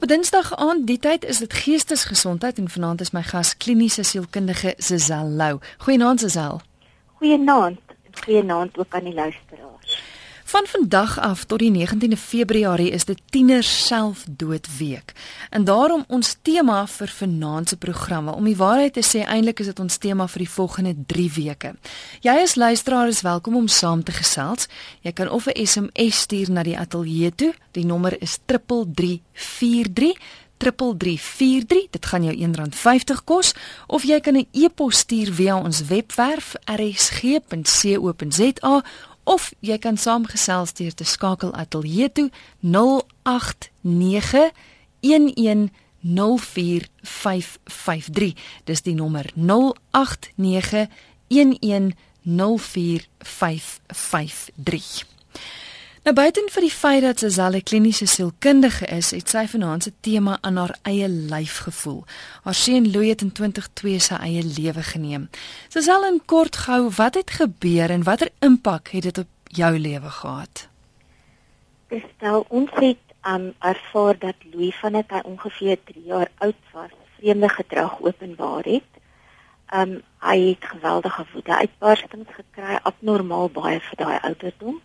Op Dinsdag aand, die tyd is dit geestesgesondheid en vanaand is my gas kliniese sielkundige Sesel Lou. Goeienaand Sesel. Goeienaand. Goeienaand ook aan die luisteraars. Van vandag af tot die 19de Februarie is dit Tieners Selfdoodweek. En daarom ons tema vir vanaand se programme. Om die waarheid te sê, eintlik is dit ons tema vir die volgende 3 weke. Jy as luisteraar is welkom om saam te gesels. Jy kan of 'n SMS stuur na die ateljee toe. Die nommer is 3343 3343 dit gaan jou R1.50 kos of jy kan 'n e-pos stuur via ons webwerf rsg.co.za of jy kan saamgesels deur te skakel ateljee toe 089 1104553 dis die nommer 089 1104553 Nou buiten vir die feit dat Suzelle kliniese sielkundige is, het sy vanaand se tema aan haar eie lyf gevoel. Haar seun Louis het in 2002 sy eie lewe geneem. Suzelle in kort gou, wat het gebeur en watter impak het dit op jou lewe gehad? Stel ons het um, ervaar dat Louis vanaf hy ongeveer 3 jaar oud was, vreemde gedrag openbaar het. Um hy het geweldige woede-uitbarstings gekry, abnormaal baie vir daai ouderdom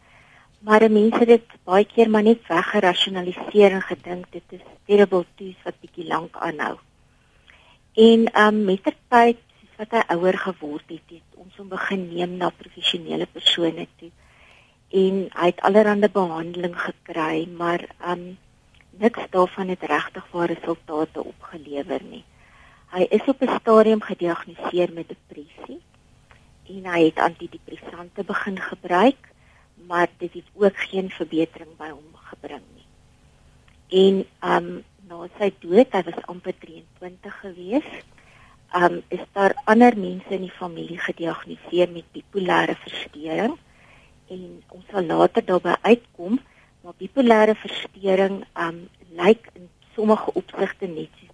maar mense dit baie keer maar net weggerasionaliseer en gedink dit is terrible toes wat bietjie lank aanhou. En um met ter tyd soos wat hy ouer geword het, het ons hom begin neem na professionele persone toe en hy het allerlei behandeling gekry, maar um niks daarvan het regtig waar resultate opgelewer nie. Hy is op 'n stadium gediagnoseer met depressie en hy het antidepressante begin gebruik maar dit het ook geen verbetering by hom gebring nie. En um na sy dood, hy was amper 23 gewees, um is daar ander mense in die familie gediagnoseer met bipolêre verstoring en ons sal later daarby uitkom, maar bipolêre verstoring um lyk in sommige opsigte net depressie.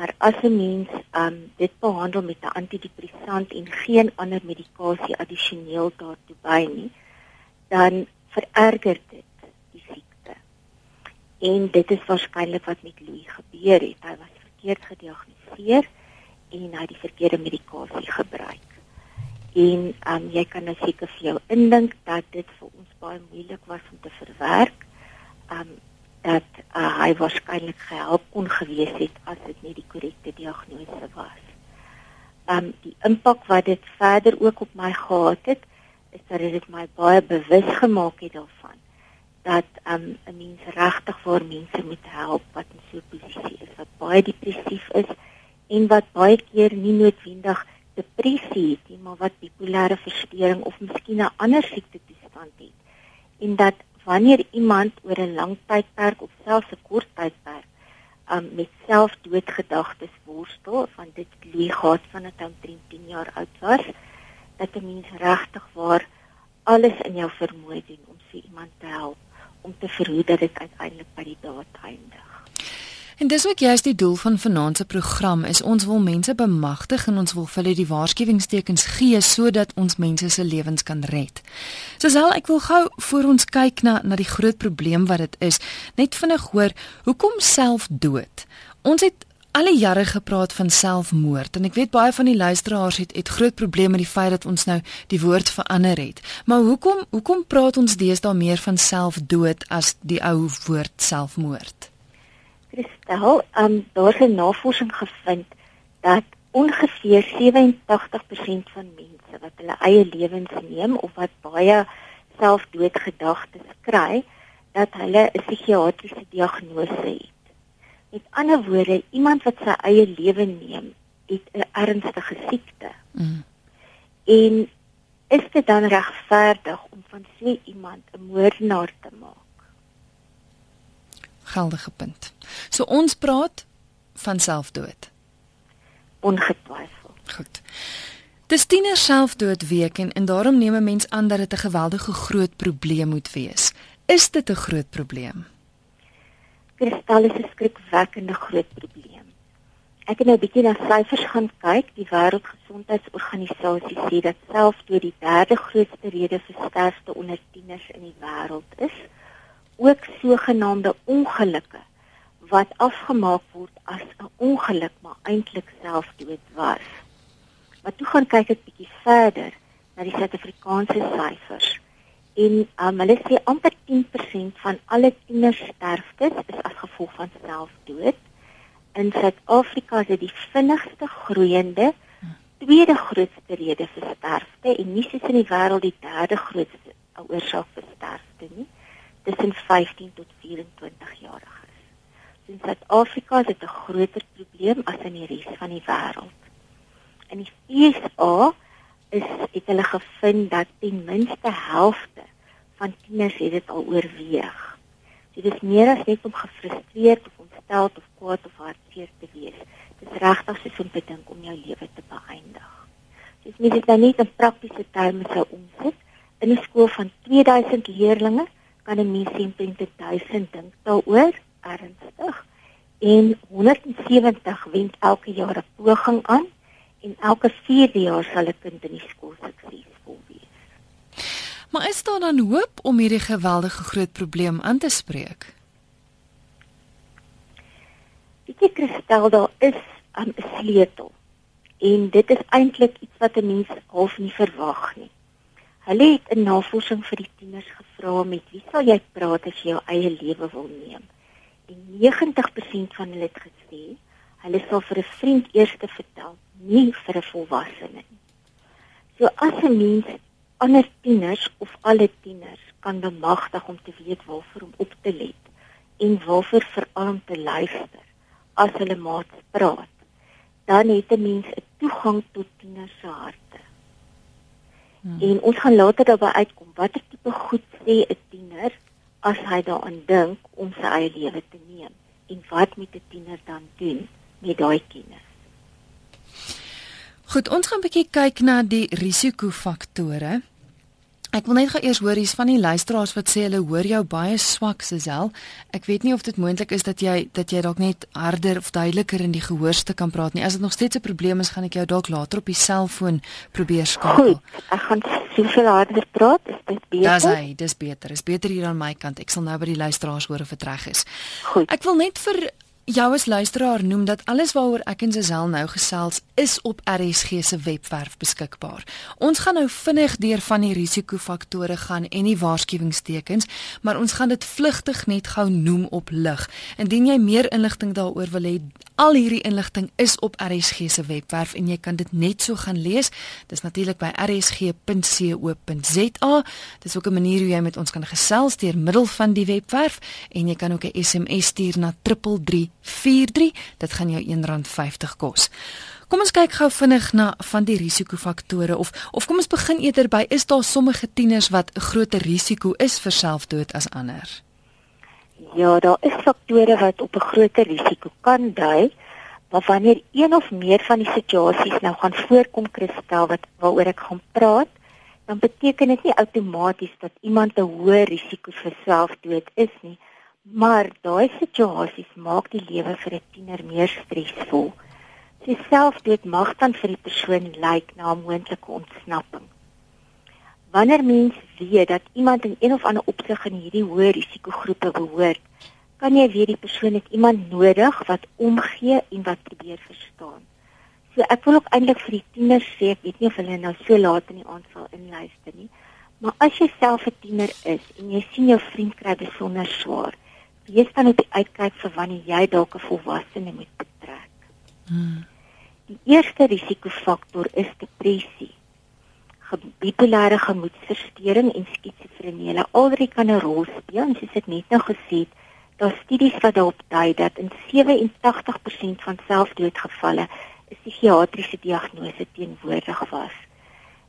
Maar as 'n mens um dit behandel met 'n antidepressant en geen ander medikasie addisioneel daartoe by nie, dan vererger dit die siekte. En dit is waarskynlik wat met Louis gebeur het. Hy was verkeerd gediagnoseer en hy het die verkeerde medikasie gebruik. En um jy kan nou seker vir jou indink dat dit vir ons baie moeilik was om te verwerk. Um dat uh, hy waarskynlik gehelp kon gewees het as dit nie die korrekte diagnose was. Um die impak wat dit verder ook op my gehad het, is dat dit my baie bewus gemaak het daarvan dat um, 'n mens regtig vir mense moet help wat in so 'n posisie is wat baie depressief is en wat baie keer nie noodwendig depressie het nie, maar wat bipolêre verstoring of miskien 'n ander siekte toestand het. En dat wanneer iemand oor 'n lang tydperk of selfs 'n kort tydperk um, met selfdoodgedagtes worstel, van dit Louis gehad van dit omtrent 10 jaar oud was, dat 'n mens regtig waar alles in jou vermoë doen om vir iemand te help om te verhoed dat dit uiteindelik by die daad eindig. En dis ook juist die doel van vanaand se program is ons wil mense bemagtig en ons wil vir hulle die waarskuwingstekens gee sodat ons mense se lewens kan red. Sosal ek wil gou voor ons kyk na na die groot probleem wat dit is, net vinnig hoor, hoekom selfdood? Ons het alle jare gepraat van selfmoord en ek weet baie van die luisteraars het het groot probleme met die feit dat ons nou die woord verander het. Maar hoekom hoekom praat ons deesdae meer van selfdood as die ou woord selfmoord? Christel, um, daar is 'n navorsing gevind dat ongeveer 87% van mense wat hulle eie lewens neem of wat baie selfdoodgedagtes kry, dat hulle 'n psigiatriese diagnose het. Met ander woorde, iemand wat sy eie lewe neem, het 'n ernstige siekte. Mm. En is dit dan regverdig om van so iemand 'n moordenaar te maak? Geldige punt. So ons praat van selfdood. Ongetwyfeld. Goed. Dis tiener selfdood week en, en daarom neem 'n mens aan dat dit 'n geweldige groot probleem moet wees. Is dit 'n groot probleem? kristal is 'n skrikwekkende groot probleem. Ek het nou 'n bietjie na syfers gaan kyk. Die Wêreldgesondheidsorganisasie sê dat selfdood die derde grootste rede vir sterfte onder tieners in die wêreld is. Ook sogenaamde ongelukke wat afgemaak word as 'n ongeluk maar eintlik selfdood was. Maar toe gaan kyk ek bietjie verder na die Suid-Afrikaanse syfers. En um, hulle sê amper 10% van alle tienersterftes is as gevolg van selfdood. In Suid-Afrika is dit die vinnigste groeiende tweede grootste rede vir sterfte en nie soos in die wêreld die derde grootste oorsaak vir sterfte nie. Tussen 15 tot 24 jariges. So in Suid-Afrika is dit 'n groter probleem as in die res van die wêreld. In die VSA is het hulle gevind dat ten minste helfte van tieners dit al oorweeg. So dit is meer as net om gefrustreerd of ontstel of kwaad of hartseer te wees. Dit is regtig soos om te dink om jou lewe te beëindig. Dis nie net net 'n praktiese terme sou omsit. In 'n skool van 2000 leerders kan 'n mens omtrent 1000 dink daaroor ernstig en 170 wend elke jaar 'n poging aan en elke 4 jaar sal 'n kind in die skool suksesvol wees. Maar is daar dan hoop om hierdie geweldige groot probleem aan te spreek? Dit ek stel daar is 'n um, sleutel. En dit is eintlik iets wat 'n mens half nie verwag nie. Hulle het 'n navorsing vir die tieners gevra met wie sal jy praat as jy jou eie lewe wil neem? En 90% van hulle het gesê hulle sal vir 'n vriend eers vertel nie vir 'n volwassene nie. So as 'n mens ander tieners of alle tieners kan bemagtig om te weet waarvoor om op te let en waarvoor veral om te luister as hulle maats praat, dan het 'n mens 'n toegang tot tieners se harte. Hmm. En ons gaan later daarby uitkom watter tipe goed sê 'n tiener as hy daaraan dink om sy eie lewe te neem en wat moet 'n tiener dan doen met daai kennis? Goed, ons gaan 'n bietjie kyk na die risikofaktore. Ek wil net gou eers hoor hier's van die luisteraars wat sê hulle hoor jou baie swak Sesel. Ek weet nie of dit moontlik is dat jy dat jy dalk net harder of duideliker in die gehoorste kan praat nie. As dit nog steeds 'n probleem is, gaan ek jou dalk later op die selfoon probeer skakel. Goed, ek gaan soveel harder praat, is dit beter? Dis hy, dis beter. Is beter hier aan my kant. Ek sal nou by die luisteraars hoor of dit reg is. Goed. Ek wil net vir jou as luisteraar noem dat alles waaroor ek en Gisel nou gesels is op RSG se webwerf beskikbaar. Ons gaan nou vinnig deur van die risikofaktore gaan en die waarskuwingstekens, maar ons gaan dit vlugtig net gou noem op lig. Indien jy meer inligting daaroor wil hê, al hierdie inligting is op RSG se webwerf en jy kan dit net so gaan lees. Dis natuurlik by rsg.co.za. Dis ook 'n manier hoe jy met ons kan gesels deur middel van die webwerf en jy kan ook 'n SMS stuur na 33 43 dit gaan jou R1.50 kos. Kom ons kyk gou vinnig na van die risikofaktore of of kom ons begin eerder by is daar sommige tieners wat 'n groter risiko is vir selfdood as ander? Ja, daar is faktore wat op 'n groter risiko kan dui, maar wanneer een of meer van die situasies nou gaan voorkom kristel wat waaroor ek gaan praat, dan beteken dit nie outomaties dat iemand 'n hoë risiko vir selfdood is nie. Maar daai situasies maak die lewe vir 'n tiener meer stresvol. Sy selfdood mag dan vir die persoon lyk na 'n moontlike ontsnapping. Wanneer mens weet dat iemand in een of ander opsig in hierdie hoë risikogroepe behoort, kan jy weet die persoon het iemand nodig wat omgee en wat probeer verstaan. So ek wil ook eintlik vir die tieners sê, ek weet nie of hulle nou so laat in die aand sal inluister nie, maar as jy self 'n tiener is en jy sien jou vriend kry besonder swaar, wees dan op die uitkyk vir wanneer jy dalk 'n volwassene moet betrek. Hmm. Die eerste risikofaktor is depressie. Bipolêre gemoedversteuring en skizofrenie. Al drie kan 'n rol speel en soos ek net nou gesê het, daar studies wat daarop dui dat in 87% van selfdoodgevalle 'n psigiatriese diagnose teenwoordig was.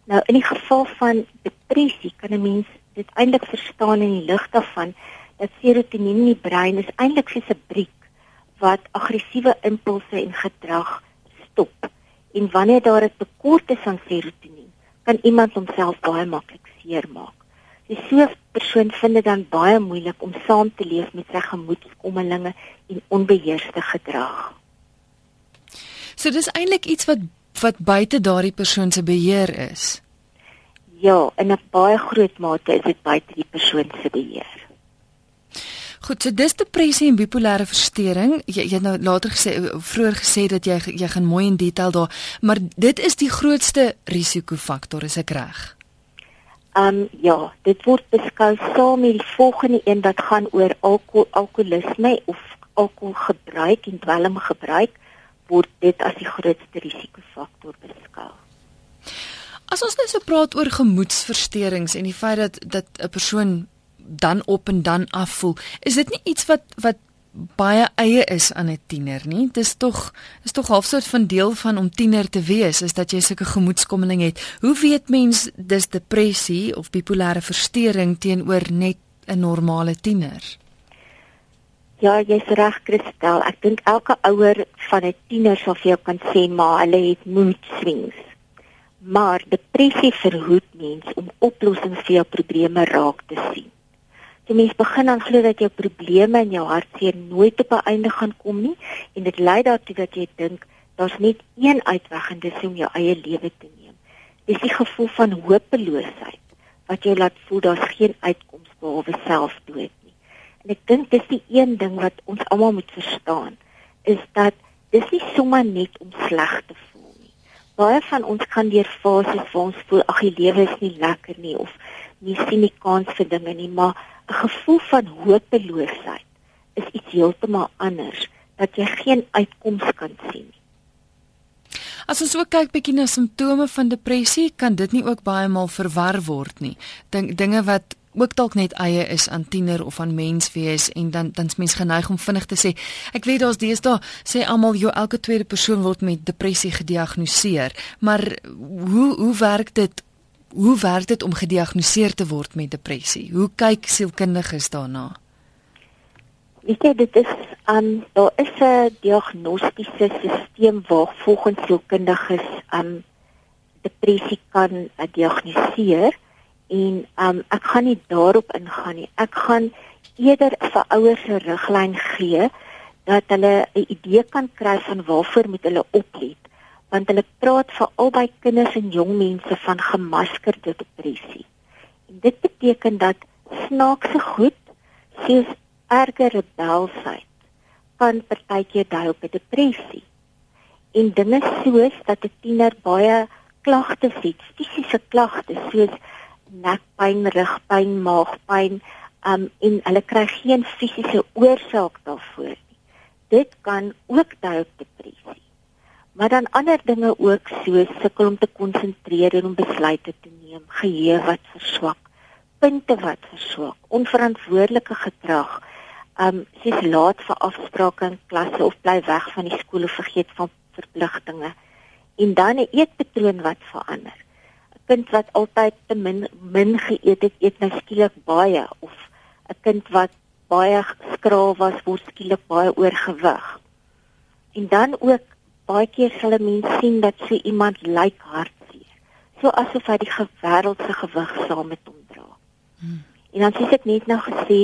Nou in die geval van depressie kan 'n mens dit eintlik verstaan in die lig daarvan dat serotonien in die brein is eintlik soos 'n briek wat aggressiewe impulse en gedrag stop. En wanneer daar 'n tekort is aan serotonien, kan iemand homself baie maklik seermaak. Die so 'n persoon vind dit dan baie moeilik om saam te leef met sy gemoedskommelinge en onbeheerste gedrag. So dis eintlik iets wat wat buite daardie persoon se beheer is. Ja, in 'n baie groot mate is dit buite die persoon se beheer. Goed, so dis depressie en bipolêre verstoring. Jy, jy het nou later gesê vroeër gesê dat jy jy gaan mooi in detail daar, maar dit is die grootste risikofaktor, is ek reg? Um ja, dit word beskou saam met die volgende een wat gaan oor alkohol alkoholisme of alkoholgebruik en dwelmgebruik word dit as die grootste risikofaktor beskou. As ons nou so praat oor gemoedsversteurings en die feit dat dat 'n persoon dan op en dan af voel. Is dit nie iets wat wat baie eie is aan 'n tiener nie? Dis tog is tog half soort van deel van om tiener te wees is dat jy sulke gemoedskommeling het. Hoe weet mens dis depressie of bipolêre verstoring teenoor net 'n normale tiener? Ja, jy's reg, Christel. Ek dink elke ouer van 'n tiener sal vir jou kan sê maar hulle het mood swings. Maar depressie verhoed mens om oplossings vir jou probleme raak te sien. Die mens begin dan glo dat jou probleme in jou hartseer nooit op 'n einde gaan kom nie en dit lei daartoe dat jy dink daar's net een uitweg en dis om jou eie lewe te neem. Dis die gevoel van hopeloosheid wat jou laat voel daar's geen uitkoms behalwe selfdood nie. En ek dink dis die een ding wat ons almal moet verstaan is dat dis nie sommer net om sleg te voel nie. Baie van ons kan deur fases waar ons voel ag die lewe is nie lekker nie of nie sien nie kans vir dinge nie, maar 'n gevoel van hopeloosheid is iets heeltemal anders dat jy geen uitkoms kan sien nie. As ons ook kyk bietjie na simptome van depressie, kan dit nie ook baie maal verwar word nie. Dink dinge wat ook dalk net eie is aan tiener of aan mens wees en dan dan's mens geneig om vinnig te sê ek weet daar's deesdae sê almal jou elke tweede persoon word met depressie gediagnoseer maar hoe hoe werk dit hoe werk dit om gediagnoseer te word met depressie? Hoe kyk sielkundiges daarna? Weet jy dit is um daar is 'n diagnostiese stelsel waar volgens sielkundiges um depressie kan uh, diagnoseer en um ek gaan nie daarop ingaan nie. Ek gaan eerder vir ouers 'n riglyn gee dat hulle 'n idee kan kry van waarvoor moet hulle oplet want hulle praat vir albei kinders en jong mense van gemaskerde depressie. En dit beteken dat snaakse goed soos erge rebelsheid kan partykeer dui op 'n depressie. En dinge soos dat 'n tiener baie klagtes het, fisiese klagtes soos nekpyn, rugpyn, maagpyn, um, en hulle kry geen fisiese oorsaak daarvoor nie. Dit kan ook dui op depressie maar dan ander dinge ook soos sukkel om te konsentreer en om besluite te neem, geheue wat verswak, punte wat verswak, onverantwoordelike gedrag, um soos laat vir afsprake in klasse of bly weg van die skool of vergeet van verpligtinge en dan 'n eetpatroon wat verander. 'n Kind wat altyd te min min geëet het, eet nou skielik baie of 'n kind wat baie skraal was, word skielik baie oorgewig. En dan ook baie keer sal 'n mens sien dat so iemand lyk hartseer. So asof hy die wêreldse gewig saam met hom dra. Hmm. En dan sê ek net nou gesê,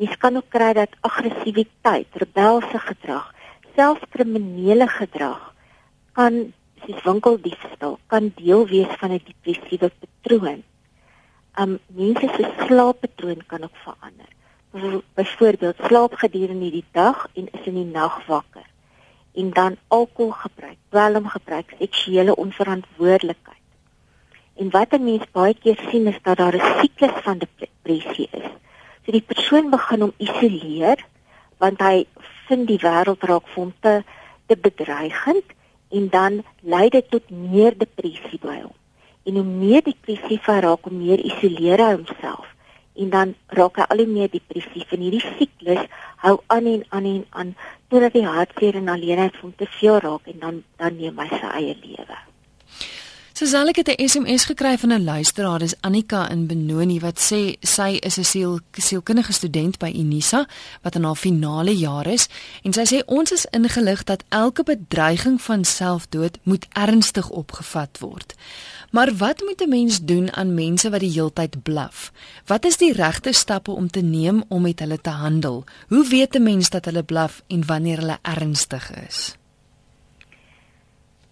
mens kan ook kry dat aggressiwiteit, rebelse gedrag, selfs kriminele gedrag kan soos winkeldiefstal kan deel wees van 'n depressiewe patroon. Um mense se slaappatroon kan ook verander. Byvoorbeeld slaap gedurende die dag en is in die nag wakker en dan alkohol gebruik, dwelm gebruik, seksuele onverantwoordelikheid. En wat 'n mens baie keer sien is dat daar 'n siklus van depressie is. So die persoon begin om isoleer want hy vind die wêreld raak vir hom te te bedreigend en dan lei dit tot meer depressie by hom. En hoe meer depressief hy raak, hoe meer isoleer hy homself en dan raak hy al hoe meer depressief en hierdie siklus hou aan en aan en aan totdat die hartseer en alleenheid van te veel raak en dan dan neem hy sy eie lewe. Susan het 'n SMS gekry van 'n luisteraar, dis Annika in Benoni wat sê sy is 'n siel sielkundige student by Unisa wat in haar finale jaar is en sy sê ons is ingelig dat elke bedreiging van selfdood moet ernstig opgevat word. Maar wat moet 'n mens doen aan mense wat die heeltyd blaf? Wat is die regte stappe om te neem om met hulle te handel? Hoe weet 'n mens dat hulle blaf en wanneer hulle ernstig is?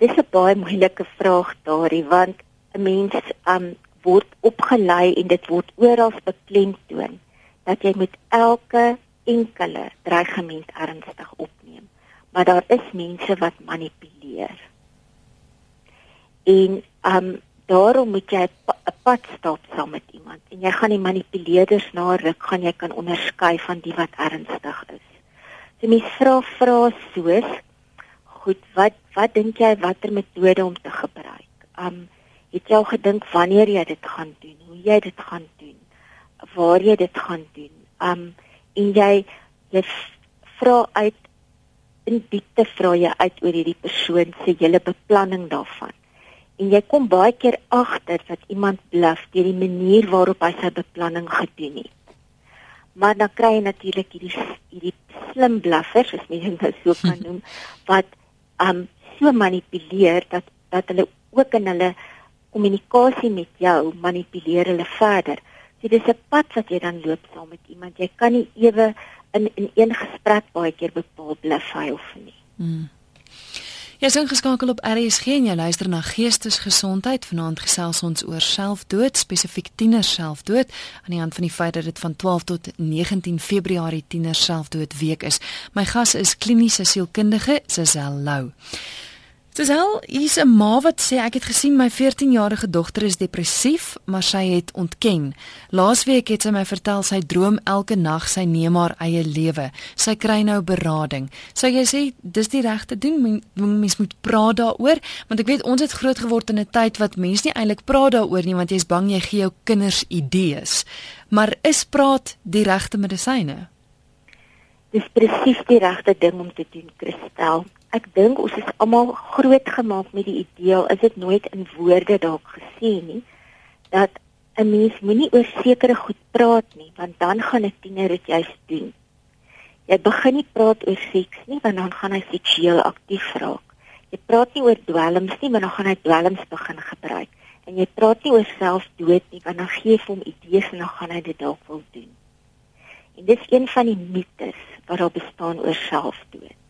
Dis 'n baie moeilike vraag daardie want 'n mens um word opgelei en dit word oral beklemtoon dat jy met elke enkele dreigement ernstig opneem. Maar daar is mense wat manipuleer. En um daarom moet jy 'n pad stap saam met iemand en jy gaan die manipuleerders na ruk gaan jy kan onderskei van die wat ernstig is. So mens vra vra soos goed, wat wat dink jy watter metode om te gebruik? Um het jy al gedink wanneer jy dit gaan doen? Hoe jy dit gaan doen? Waar jy dit gaan doen? Um en jy jy vra uit in diepte vra jy uit oor hierdie persoon se hele beplanning daarvan. En jy kom baie keer agter dat iemand bluf deur die manier waarop hy sy beplanning gedoen het. Maar dan kry jy natuurlik hierdie hierdie slim bluffers, as mens dit nou so kan noem, wat um so manipuleer dat dat hulle ook in hulle kommunikasie met jou manipuleer hulle verder. So dis 'n pad wat jy dan loop saam met iemand. Jy kan nie ewe in in een gesprek baie keer bepaal bluf hy of nie. Hmm. Jy is ingeskakel op RSG en jy luister na Geestesgesondheid. Vanaand gesels ons oor selfdood, spesifiek tieners selfdood, aan die hand van die feit dat dit van 12 tot 19 Februarie tieners selfdood week is. My gas is kliniese sielkundige Sesel Lou. Al is 'n ma wat sê ek het gesien my 14-jarige dogter is depressief, maar sy het ontken. Laasweek het sy my vertel sy droom elke nag sy neem haar eie lewe. Sy kry nou berading. Sou jy sê dis die regte doen? Mens moet praat daaroor, want ek weet ons het groot geword in 'n tyd wat mense nie eintlik praat daaroor nie want jy's bang jy gee jou kinders idees. Maar is praat die regte medisyne? Dis presies die regte ding om te doen, Christel ek dink ons is almal groot gemaak met die idee, is dit nooit in woorde dalk gesê nie, dat 'n mens moenie oor sekere goed praat nie, want dan gaan 'n tiener dit juist doen. Jy begin nie praat oor seks nie, want dan gaan hy seksueel aktief raak. Jy praat nie oor dwelms nie, want dan gaan hy dwelms begin gebruik. En jy praat nie oor selfdood nie, want dan gee jy hom idees en dan gaan hy dit dalk wil doen. En dis een van die mites wat daar bestaan oor selfdood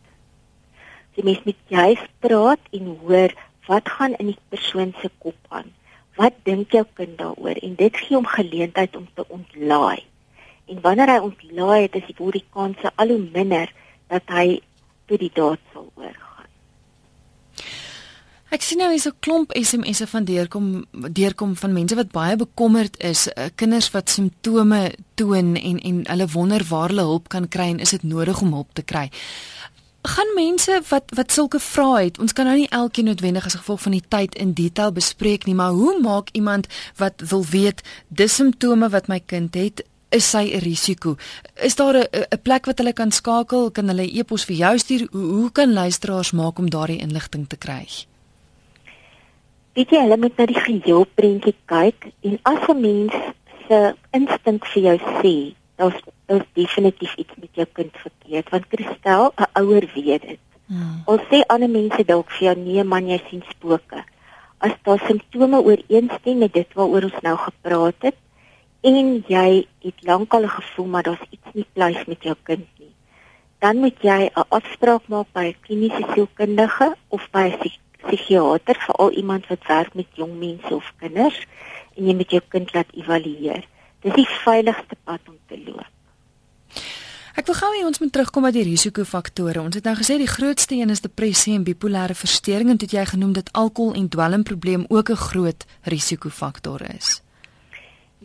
die mens met juis praat en hoor wat gaan in die persoon se kop aan. Wat dink jou kind daaroor? En dit gee hom geleentheid om te ontlaai. En wanneer hy ontlaai het, is die word die kanse al hoe minder dat hy tot die daad sal oorgaan. Ek sien nou so 'n klomp SMS'e van deurkom deurkom van mense wat baie bekommerd is, uh, kinders wat simptome toon en en hulle wonder waar hulle hulp kan kry en is dit nodig om hulp te kry gaan mense wat wat sulke vrae het. Ons kan nou nie elkeen noodwendig as gevolg van die tyd in detail bespreek nie, maar hoe maak iemand wat wil weet dis simptome wat my kind het is sy 'n risiko. Is daar 'n plek wat hulle kan skakel? Kan hulle e-pos vir jou stuur? Hoe, hoe kan luisteraars maak om daardie inligting te kry? Weet jy, hulle moet na die geheel prentjie kyk en as 'n mens se instink vir jou sê daar's is definitief iets met jou kind verkeerd want Christel 'n ouer weet dit. Hmm. Al sê ander mense dalk vir jou nee man jy sien spooke. As daar simptome ooreenstem met dit waaroor ons nou gepraat het en jy het lankal 'n gevoel maar daar's iets nie pleis met jou kind nie. Dan moet jy 'n afspraak maak by 'n kliniese sielkundige of by 'n psigiater vir al iemand wat werk met jong mense of kinders en jy moet jou kind laat evalueer. Dis die veiligste pad om te loop. Ek wil gou hê ons moet terugkom by die risikofaktore. Ons het nou gesê die grootste een is depressie en bipolêre verstoring en dit jy genoem dat alkohol en dwelmprobleem ook 'n groot risikofaktor is.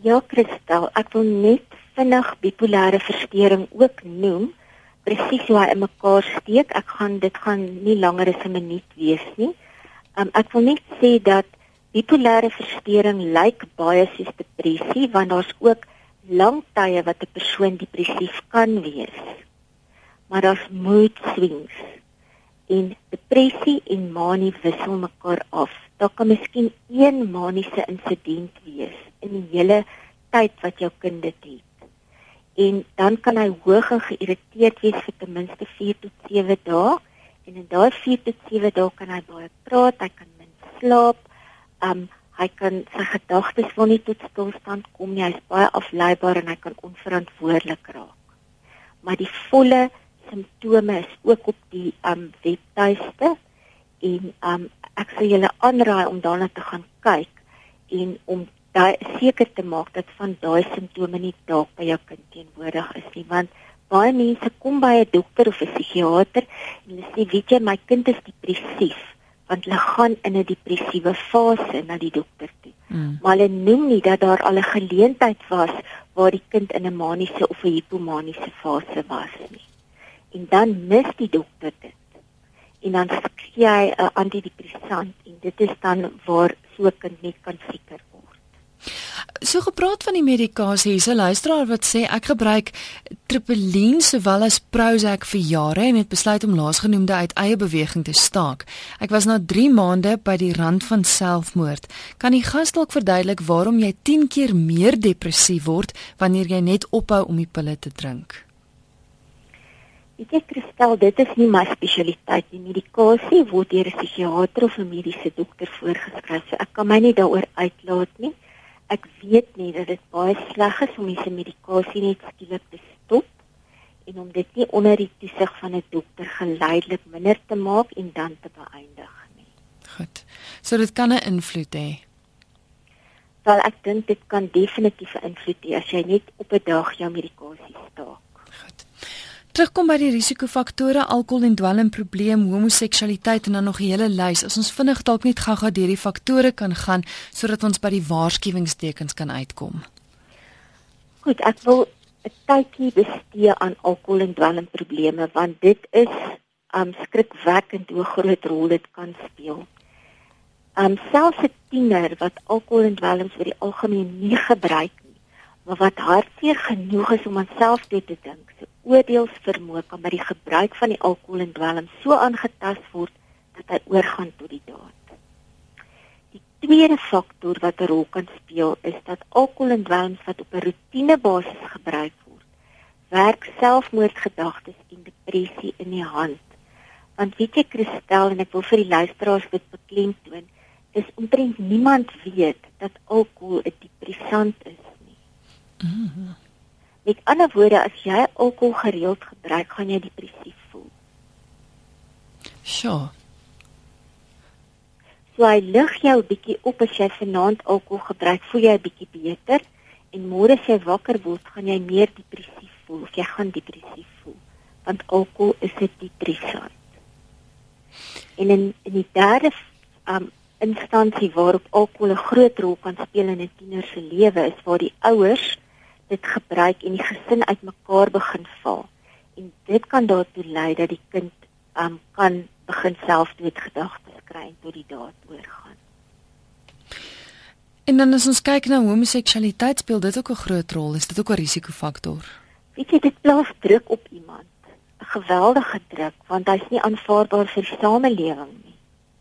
Ja, Christel, ek wil net vinnig bipolêre verstoring ook noem. Presies hoe hy in mekaar steek. Ek gaan dit gaan nie langer as 'n minuut wees nie. Um, ek wil net sê dat bipolêre verstoring lyk baie soos depressie want daar's ook lang tye wat 'n persoon depressief kan wees. Maar daar's mood swings. En depressie en manie wissel mekaar af. Daar kan miskien een maniese insident wees in die hele tyd wat jou kind dit het. En dan kan hy hoog en geïrriteerd wees vir ten minste 4 tot 7 dae en in daai 4 tot 7 dae kan hy baie praat, hy kan min slaap. Um hy kan sy gedagtes wil nie tot stilstand kom nie. Hy's baie afleibaar en hy kan onverantwoordelik raak. Maar die volle simptome is ook op die um webtuiste en um ek sal julle aanraai om daarna te gaan kyk en om daai seker te maak dat van daai simptome nie dalk by jou kind teenwoordig is nie want baie mense kom by 'n dokter of 'n psigiater en hulle sê, "Weet jy, my kind is depressief." Want hulle gaan in 'n depressiewe fase na die dokter toe. Mm. Maar hulle noem nie dat daar al 'n geleentheid was waar die kind in 'n maniese of 'n hipomaniese fase was nie. En dan mis die dokter dit. En dan gee hy 'n antidepressant en dit is dan waar so 'n kind net kan flikker So gepraat van die medikasie, hier's 'n luisteraar wat sê ek gebruik Tripelin sowel as Prozac vir jare en het besluit om laasgenoemde uit eie beweging te staak. Ek was na 3 maande by die rand van selfmoord. Kan die gas dalk verduidelik waarom jy 10 keer meer depressief word wanneer jy net ophou om die pille te drink? Ek het gestel dit is nie my spesialiteit nie. Medikasie word deur 'n psigiatër of 'n mediese dokter voorgeskryf. So ek kan my nie daaroor uitlaat nie ek weet nie dat dit baie sleg is om hierdie medikasie net skielik te stop en om dit nie onder die toesig van 'n dokter geleidelik minder te maak en dan te beëindig nie. Goed. So dit kan 'n invloed hê. Wel ek dink dit kan definitief 'n invloed hê as jy net op 'n dag jou medikasie staak. Terugkom by die risikofaktore, alkohol en dwelmprobleem, homoseksualiteit en dan nog 'n hele lys. As ons vinnig dalk net gou-gou deur die faktore kan gaan sodat ons by die waarskuwingstekens kan uitkom. Goed, ek wil 'n tydjie bestee aan alkohol en dwelmprobleme want dit is um skrikwekkend hoe groot rol dit kan speel. Um selfs 'n tiener wat alkohol en dwelm vir die algemeen nie gebruik maar wat hartseer genoeg is om aan selfdood te dink, so oordeelsvermoë kan by die gebruik van die alkohol en dwelm so aangetast word dat hy oorgaan tot die daad. Die tweede faktor wat 'n rol kan speel is dat alkohol en dwelm wat op 'n roetinebasis gebruik word, werk selfmoordgedagtes en depressie in die hand. Want weet jy Christel en ek wil vir die luisteraars dit beklemtoon, is omtrent niemand weet dat alkohol 'n depressant is Mm Met ander woorde, as jy alkohol gereeld gebruik, gaan jy depressief voel. Sjoe. So hy lig jou bietjie op as jy vanaand alkohol gebruik, voel jy 'n bietjie beter en môre as jy wakker word, gaan jy meer depressief voel of jy gaan depressief voel want alkohol is 'n depressant. En in in die derde um instansie waarop alkohol 'n groot rol kan speel in 'n tiener se lewe is waar die ouers dit gebruik en die gesin uitmekaar begin val. En dit kan daartoe lei dat die kind um, kan begin selfdoodgedagtes kry en tot die daad oorgaan. En dan as ons kyk na homoseksualiteit, speel dit ook 'n groot rol. Is dit ook 'n risikofaktor? Weet jy, dit plaas druk op iemand. 'n Geweldige druk want hy's nie aanvaarbaar vir die samelewing nie.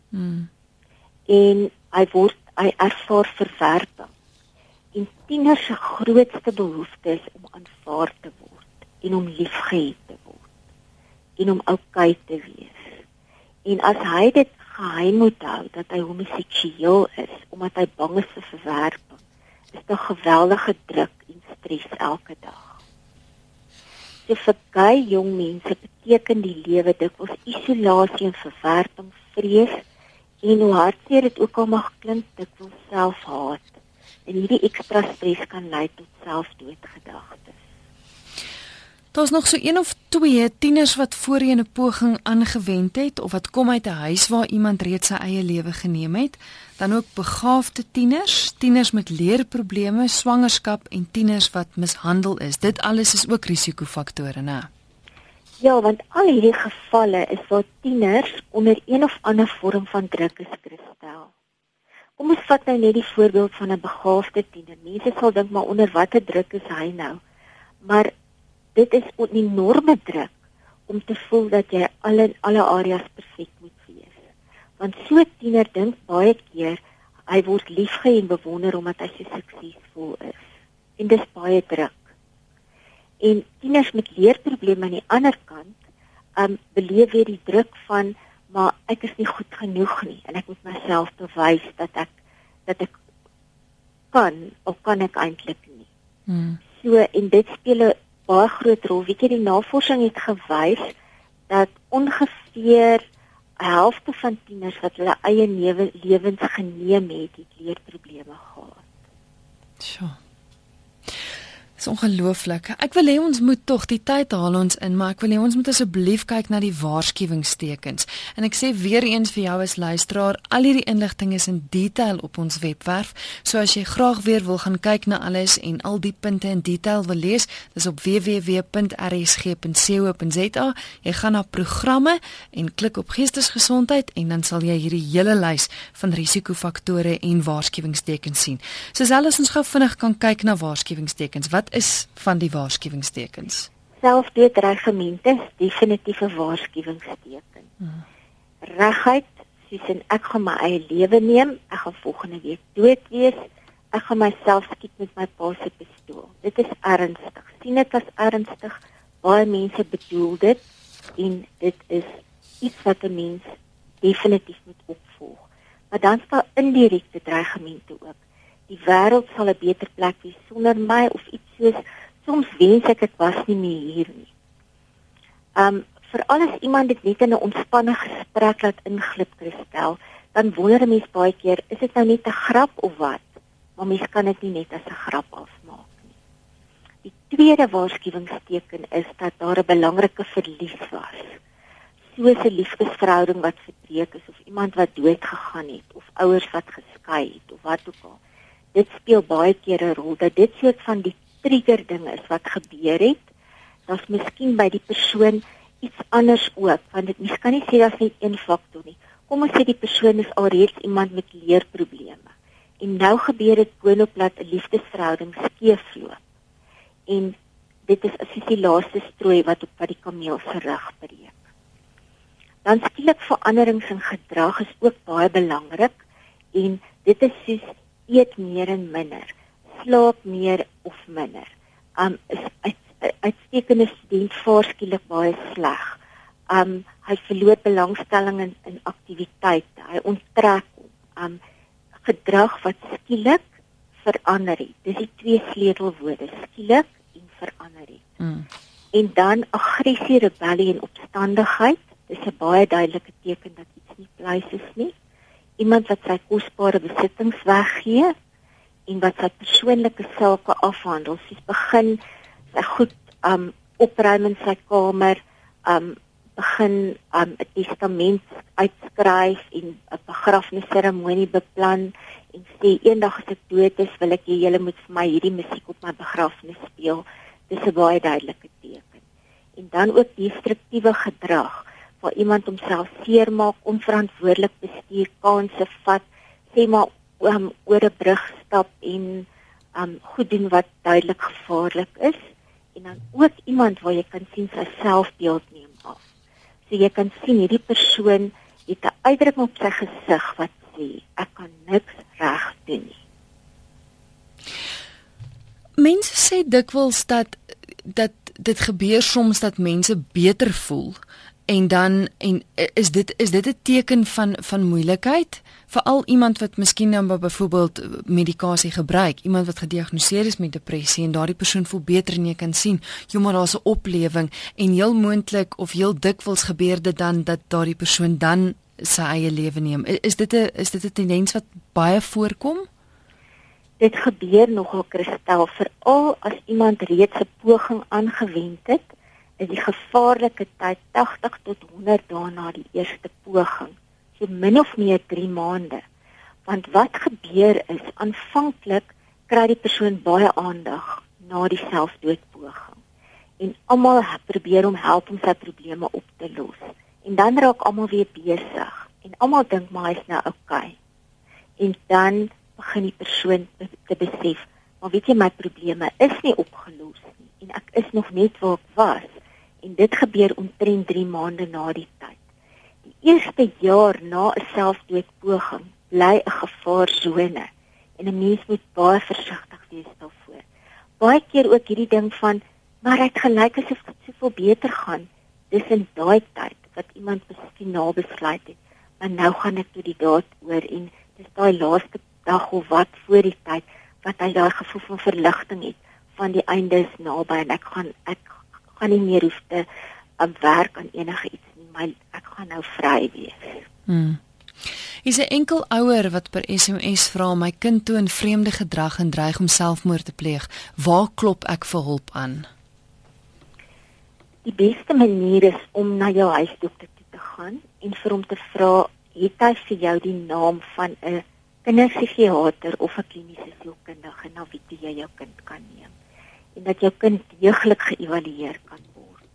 Hmm. En hy word hy ervaar verwerping en tieners se grootste behoefte is om aanvaar te word en om liefgehad te word en om oukei te wees. En as hy dit geheim moet hou dat hy homoseksueel is omdat hy bang is vir verwerping, is dit 'n geweldige druk en stres elke dag. Dit vir gay jong mense beteken die lewe dikwels isolasie en verwerping, vrees en hoe hartseer dit ook al mag klink, dikwels selfhaat en hierdie ekstra stres kan lei tot selfdoodgedagtes. Daar's nog so een of twee tieners wat voorheen 'n poging aangewend het of wat kom uit 'n huis waar iemand reeds sy eie lewe geneem het, dan ook begaafde tieners, tieners met leerprobleme, swangerskap en tieners wat mishandel is. Dit alles is ook risikofaktore, né? Ja, want al hierdie gevalle is waar tieners onder een of ander vorm van druk is gestel. Kom ons vat nou net die voorbeeld van 'n begaafde tiener. Mense sal dink maar onder watter druk is hy nou? Maar dit is 'n enorme druk om te voel dat jy alle alle areas perfek moet wees. Want so 'n tiener dink baie keer hy word liefgehad en bewonder omdat hy so suksesvol is. En dis baie druk. En tieners met leerprobleme aan die ander kant, um beleef weer die druk van maar ek is nie goed genoeg nie en ek moet myself bewys dat ek dat ek kan of kan ek eintlik nie. Hmm. So en dit speel 'n baie groot rol. Weet jy die navorsing het gewys dat ongeveer 'n helfte van tieners wat hulle eie lewe lewens geneem het, het leerprobleme gehad. Sjoe. Dis ongelooflik. Ek wil hê ons moet tog die tyd haal ons in, maar ek wil hê ons moet asseblief kyk na die waarskuwingstekens. En ek sê weer eens vir jou as luisteraar, al hierdie inligting is in detail op ons webwerf. So as jy graag weer wil gaan kyk na alles en al die punte in detail wil lees, dis op www.rsg.co.za. Jy gaan na programme en klik op geestesgesondheid en dan sal jy hierdie hele lys van risikofaktore en waarskuwingstekens sien. Soos alles ons gou vinnig kan kyk na waarskuwingstekens. Wat is van die waarskuwingstekens? Selfdoodreigemente is definitief 'n waarskuwingsteken. Hmm. Regheid, soos in ek gaan my eie lewe neem, ek gaan volgende week dood wees, ek gaan myself skiet met my pa se pistool. Dit is ernstig. sien dit as ernstig. Baie mense bedoel dit en dit is iets wat 'n mens definitief moet opvolg. Maar dan staan indirekte dreigemente ook die wêreld sal 'n beter plek wees sonder my of iets soos soms wens ek dit was nie meer hier nie. Um vir alles iemand dit net in 'n ontspanne gesprek laat inglip kristel, dan wonder 'n mens baie keer, is dit nou net 'n grap of wat? Maar mens kan dit nie net as 'n grap afmaak nie. Die tweede waarskuwingsteken is dat daar 'n belangrike verlies was. Soos 'n liefdesverhouding wat verbreek is of iemand wat dood gegaan het of ouers wat geskei het of wat ook al dit speel baie keer 'n rol dat dit soort van die trigger ding is wat gebeur het. Daar's miskien by die persoon iets anders ook, want dit mens kan nie sê daar's net een faktor nie. Kom ons sê die persoon is alreeds iemand met leerprobleme. En nou gebeur dit boonop dat 'n liefdesverhouding skeefloop. En dit is as die laaste strooi wat op wat die kameel se rug breek. Dan skielik veranderings in gedrag is ook baie belangrik en dit is soos eet meer en minder, slaap meer of minder. Um is uitstekende student voorskielik baie sleg. Um hy verloor belangstelling in, in aktiwiteite. Hy onttrek um gedrag wat skielik verander het. Dis die twee sleutelwoorde, skielik en verander het. Mm. En dan aggressie, rebellie en opstandigheid. Dis 'n baie duidelike teken dat iets nie pleis is nie iemand wat sy kosbare besittings weggee en wat sy persoonlike sake afhandel. Sy's begin sy goed um opruim in sy kamer, um begin um 'n testament uitskryf en 'n begrafnisseremonie beplan en sê eendag as ek dood is, wil ek hê julle moet vir my hierdie musiek op my begrafnis speel. Dis 'n baie duidelike teken. En dan ook destruktiewe gedrag waar iemand homself seermaak, onverantwoordelik bestuur, kansse vat, sê maar um, oor 'n brug stap en um goed doen wat duidelik gevaarlik is en dan ook iemand waar jy kan sien sy selfbeeld neem af. So jy kan sien hierdie persoon het 'n uitdrukking op sy gesig wat sê ek kan niks reg doen nie. Mense sê dikwels dat dat dit gebeur soms dat mense beter voel en dan en is dit is dit 'n teken van van moeilikheid? Veral iemand wat miskien nou byvoorbeeld medikasie gebruik iemand wat gediagnoseer is met depressie en daardie persoon voel beter en jy kan sien jy maar daar's 'n oplewing. En heel moontlik of heel dikwels gebeur dit dan dat daardie persoon dan sy eie lewe neem. Is dit 'n is dit 'n tendens wat baie voorkom? Dit gebeur nogal kristel veral as iemand reeds 'n poging aangewend het is die gevaarlike tyd 80 tot 100 dae na die eerste poging, so min of meer 3 maande. Want wat gebeur is aanvanklik kry die persoon baie aandag na die selfdoodpoging en almal probeer om help om sy probleme op te los. En dan raak almal weer besig en almal dink maar hy's nou oukei. Okay. En dan begin die persoon te besef, maar weet jy my probleme is nie opgelos nie en ek is nog net waar ek was en dit gebeur omtrent 3 maande na die tyd. Die eerste jaar na 'n selfdoodpoging bly 'n gevaarsone en 'n mens moet baie versigtig wees daarvoor. Baie keer ook hierdie ding van maar dit gelyk asof dit soveel beter gaan. Dis in daai tyd wat iemand miskien na besluit het, maar nou gaan ek tot die daad oor en dis daai laaste dag of wat voor die tyd wat hy daai gevoel van verligting het van die einde is naby en ek gaan ek gaan nie meer hoef te um, werk aan enige iets nie, maar ek gaan nou vry wees. Hmm. Hier's 'n enkel ouer wat per SMS vra my kind toon vreemde gedrag en dreig om selfmoord te pleeg. Waar klop ek vir hulp aan? Die beste manier is om na jou huisdokter toe te gaan en vir hom te vra, het hy vir jou die naam van 'n kinderpsigiater of 'n kliniese sielkundige na wie jy jou kind kan neem en dat jou kind deeglik geëvalueer kan word.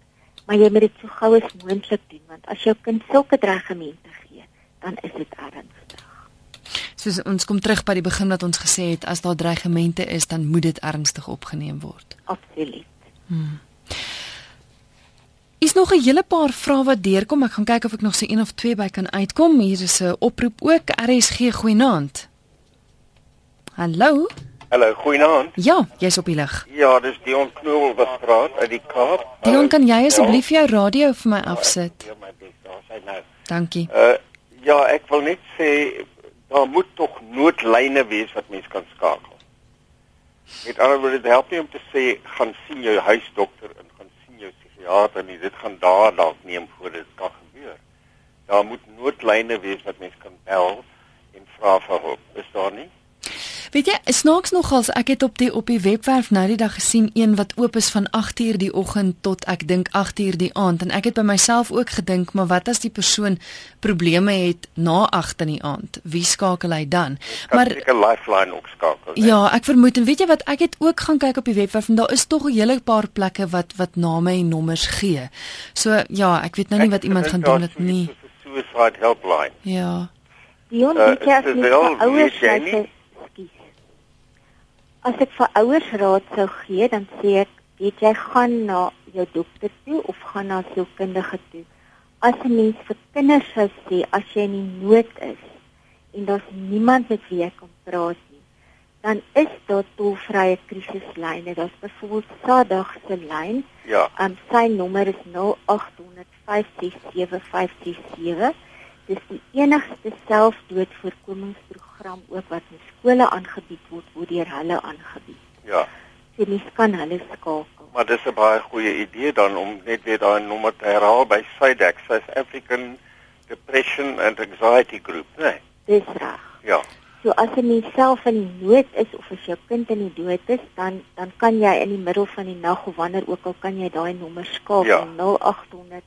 Maar jy moet dit so gou as moontlik doen want as jou kind sulke dreigemente gee, dan is dit ernstig. Soos ons kom terug by die begin wat ons gesê het, as daar dreigemente is, dan moet dit ernstig opgeneem word. Absoluut. Hmm. Is nog 'n hele paar vrae wat deurkom. Ek gaan kyk of ek nog se een of twee by kan uitkom. Hier is 'n oproep ook. RSG goeienaand. Hallo. Hallo, goeienaand. Ja, jy's op die lig. Ja, dis Dion Knool wat praat uit die Kaap. Dion, kan jy asseblief jou radio vir my afsit? Ja, my bes, daar sê nou. Dankie. Uh ja, ek wil net sê daar moet tog noodlyne wees wat mens kan skakel. Met ander woorde, dit help nie om te sê gaan sien jou huisdokter en psigiater nie. Dit gaan daar dalk neem voor dit kan gebeur. Daar moet noodlyne wees wat mens kan bel en vra vir hulp. Is daar nie? Weet jy, snaaks nogals, ek het op die op die webwerf nou die dag gesien een wat oop is van 8uur die oggend tot ek dink 8uur die aand en ek het by myself ook gedink, maar wat as die persoon probleme het na 8 in die aand? Wie skakel hy dan? Maar ek 'n lifeline ook skakel. Nee? Ja, ek vermoed en weet jy wat, ek het ook gaan kyk op die webwerf en daar is tog 'n hele paar plekke wat wat name en nommers gee. So ja, ek weet nou nie wat iemand gaan doen dit nie. Suicide helpline. Ja. Die onthou uh, jy as ouers jy As ek vir ouers raad sou gee, dan sê ek, weet jy gaan na jou dokter toe of gaan na jou kundige toe. As 'n mens vir kinders sou sê as jy in nood is en daar's niemand met wie jy kan praat nie, dan is daar tolvrye krisislyne. Daar's byvoorbeeld Sadag se lyn. Ja. Um sy nommer is 0800 567 567. Dis die enigste selfdoodvoorkomingsprogram ook wat in skole aangebied word, word deur hulle aangebied. Ja. So mens kan hulle skakel. Maar dis 'n baie goeie idee dan om net weer daai nommer te herhaal by SADAG, South African Depression and Anxiety Group, né? Nee? Dis reg. Ja. So as jy nie self in nood is of as jou kind in die dood is, dan dan kan jy in die middel van die nag of wanneer ook al kan jy daai nommer skakel ja. 0800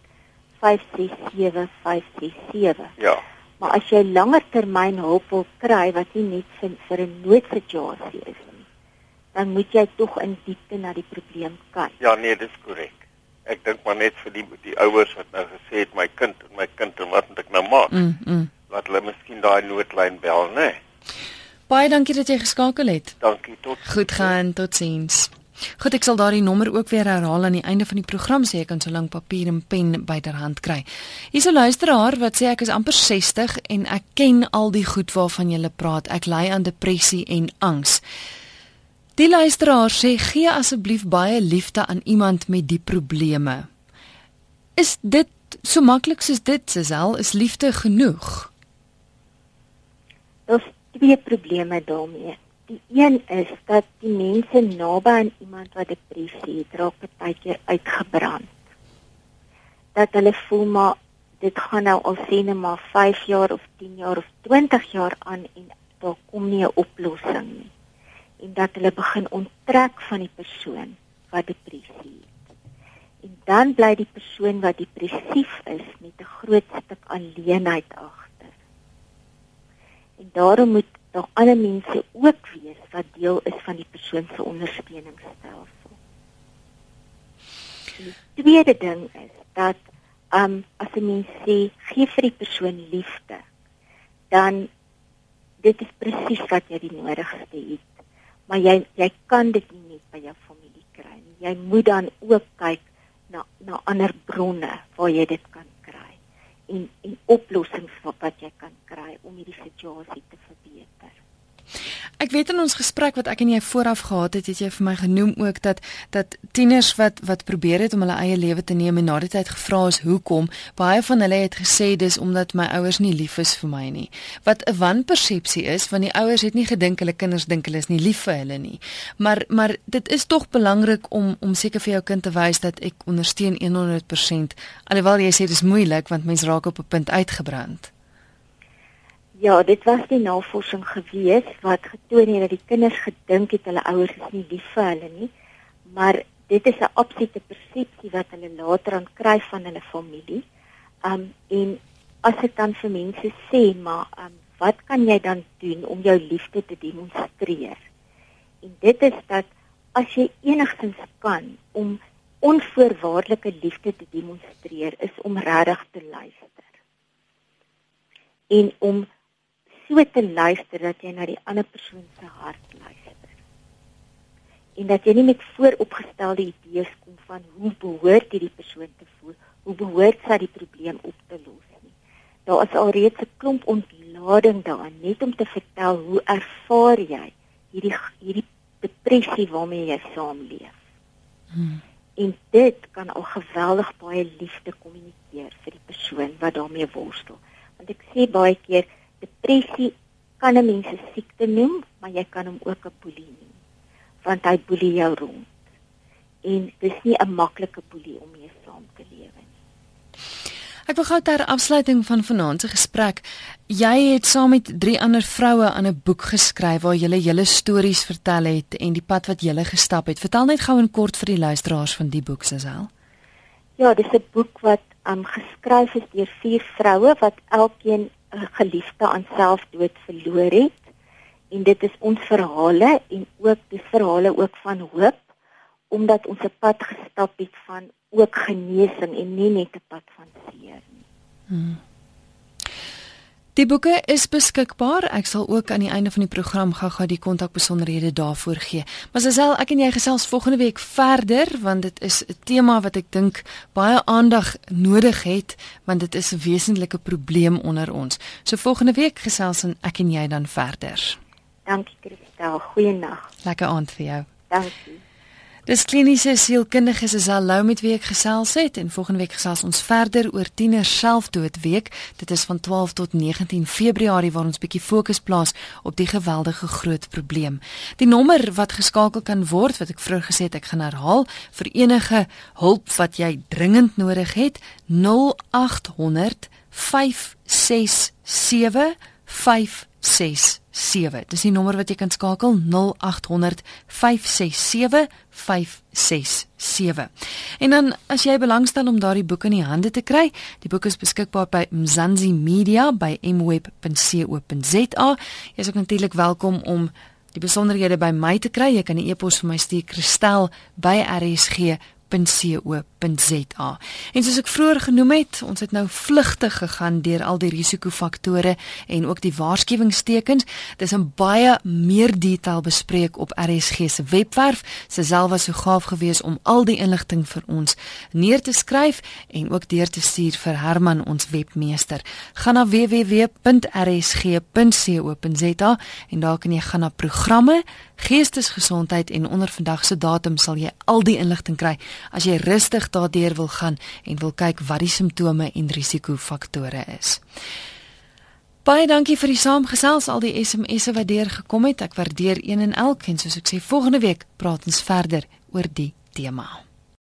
567567. Ja. Maar as jy langer termyn hulp wil kry wat nie net vir, vir 'n noodsituasie is nie, dan moet jy tog in diepte na die probleem kyk. Ja, nee, dis korrek. Ek dink maar net vir die die ouers wat nou gesê het my kind en my kind en wat moet ek nou maak? Mm. mm. Laat hulle miskien daai noodlyn bel, né? Nee. Baie dankie dat jy geskakel het. Dankie tot. Goed gaan, totsiens. Goed, ek sal daardie nommer ook weer herhaal aan die einde van die program sê ek kan so lank papier en pen byderhand kry. Hier's 'n luisteraar wat sê ek is amper 60 en ek ken al die goed waarvan jy praat. Ek ly aan depressie en angs. Die luisteraar sê gee asseblief baie liefde aan iemand met die probleme. Is dit so maklik soos dit, Sesel? Is liefde genoeg? Daar's twee probleme daarmee. Die een is dat die mense naby aan iemand wat depressie het, raak baie keer uitgebrand. Dat hulle voel maar dit gaan nou al sien net maar 5 jaar of 10 jaar of 20 jaar aan en daar kom nie 'n oplossing nie. En dat hulle begin onttrek van die persoon wat depressie het. En dan bly die persoon wat depressief is met 'n groot stuk alleenheid agter. En daarom moet daar ander mense ook wees wat deel is van die persoon se ondersteuningsstelsel. Die tweede ding is dat um as 'n mens sê gee vir die persoon liefde, dan dit is presies wat jy die nodigste het. Maar jy jy kan dit nie net by jou familie kry nie. Jy moet dan ook kyk na na ander bronne waar jy dit kan kry en en oplossings wat jy kan kry om hierdie situasie te verbeter. Ek weet in ons gesprek wat ek en jy vooraf gehad het, het jy vir my genoem ook dat dat tieners wat wat probeer het om hulle eie lewe te neem en na die tyd gevra is hoekom, baie van hulle het gesê dis omdat my ouers nie lief is vir my nie. Wat 'n wanpersepsie is, want die ouers het nie gedink hulle kinders dink hulle is nie lief vir hulle nie. Maar maar dit is tog belangrik om om seker vir jou kind te wys dat ek ondersteun 100% alhoewel jy sê dis moeilik want mense raak op 'n punt uitgebrand. Ja, dit was die navorsing gewees wat getoon het dat die kinders gedink het hulle ouers is nie lief vir hulle nie, maar dit is 'n absolute persepsie wat hulle later aan kry van hulle familie. Um en as ek dan vir mense sê, maar um wat kan jy dan doen om jou liefde te demonstreer? En dit is dat as jy enigstens kan om onvoorwaardelike liefde te demonstreer, is om regtig te luister. En om so te luister dat jy na die ander persoon se hart luister. En dat jy nie met vooropgestelde idees kom van hoe behoort hierdie persoon te voel, hoe behoort sy die probleem op te los nie. Daar is alreeds 'n klomp ontlading daarin net om te vertel hoe ervaar jy hierdie hierdie depressie waarmee jy saamleef. Hmm. En dit kan al geweldig baie liefde kommunikeer vir die persoon wat daarmee worstel. Want ek sê baie keer depressie kan 'n mens se siekte noem, maar jy kan hom ook 'n boelie noem. Want hy boelie jou rond. En dis nie 'n maklike boelie om mee saam te lewe nie. Ek wil gou ter afsluiting van vanaand se gesprek, jy het saam met drie ander vroue aan 'n boek geskryf waar jy julle stories vertel het en die pad wat jy gestap het. Vertel net gou in kort vir die luisteraars van die boek, Sesel. Ja, dis 'n boek wat um, geskryf is deur vier vroue wat elkeen 'n geliefde aan selfdood verloor het en dit is ons verhale en ook die verhale ook van hoop omdat ons 'n pad gestap het van ook genesing en nie net 'n pad van seer nie. Hmm. Die boeke is beskikbaar. Ek sal ook aan die einde van die program gou-gou die kontakbesonderhede daarvoor gee. Maar Sesel, ek en jy gesels volgende week verder want dit is 'n tema wat ek dink baie aandag nodig het want dit is 'n wesentlike probleem onder ons. So volgende week gesels en ek en jy dan verder. Dankie Christel. Goeienaand. Lekker aand vir jou. Dankie. Dis kliniese sielkundige Sesal Lou met wie ek gesels het en volgende week gesels ons verder oor tiener selfdoodweek. Dit is van 12 tot 19 Februarie waar ons bietjie fokus plaas op die geweldige groot probleem. Die nommer wat geskakel kan word wat ek vroeër gesê het ek gaan herhaal vir enige hulp wat jy dringend nodig het 0800 567 567 7. Dis die nommer wat jy kan skakel 0800 567 567. En dan as jy belangstel om daardie boek in die hande te kry, die boek is beskikbaar by Mzansi Media by mweb.co.za. Jy is ook natuurlik welkom om die besonderhede by my te kry. Jy kan 'n e-pos vir my stuur Kristel by RSG www.co.za. En soos ek vroeër genoem het, ons het nou vlugtig gegaan deur al die risikofaktore en ook die waarskuwingstekens. Dis in baie meer detail bespreek op RSG se webwerf. Sesel was so gaaf geweest om al die inligting vir ons neer te skryf en ook deur te stuur vir Herman ons webmeester. Gaan na www.rsg.co.za en daar kan jy gaan na programme, geestesgesondheid en onder vandag se datum sal jy al die inligting kry as jy rustig daardeur wil gaan en wil kyk wat die simptome en risikofaktore is. Baie dankie vir die saamgesels al die SMS'e wat deur gekom het. Ek waardeer een en elk en soos ek sê volgende week praat ons verder oor die tema.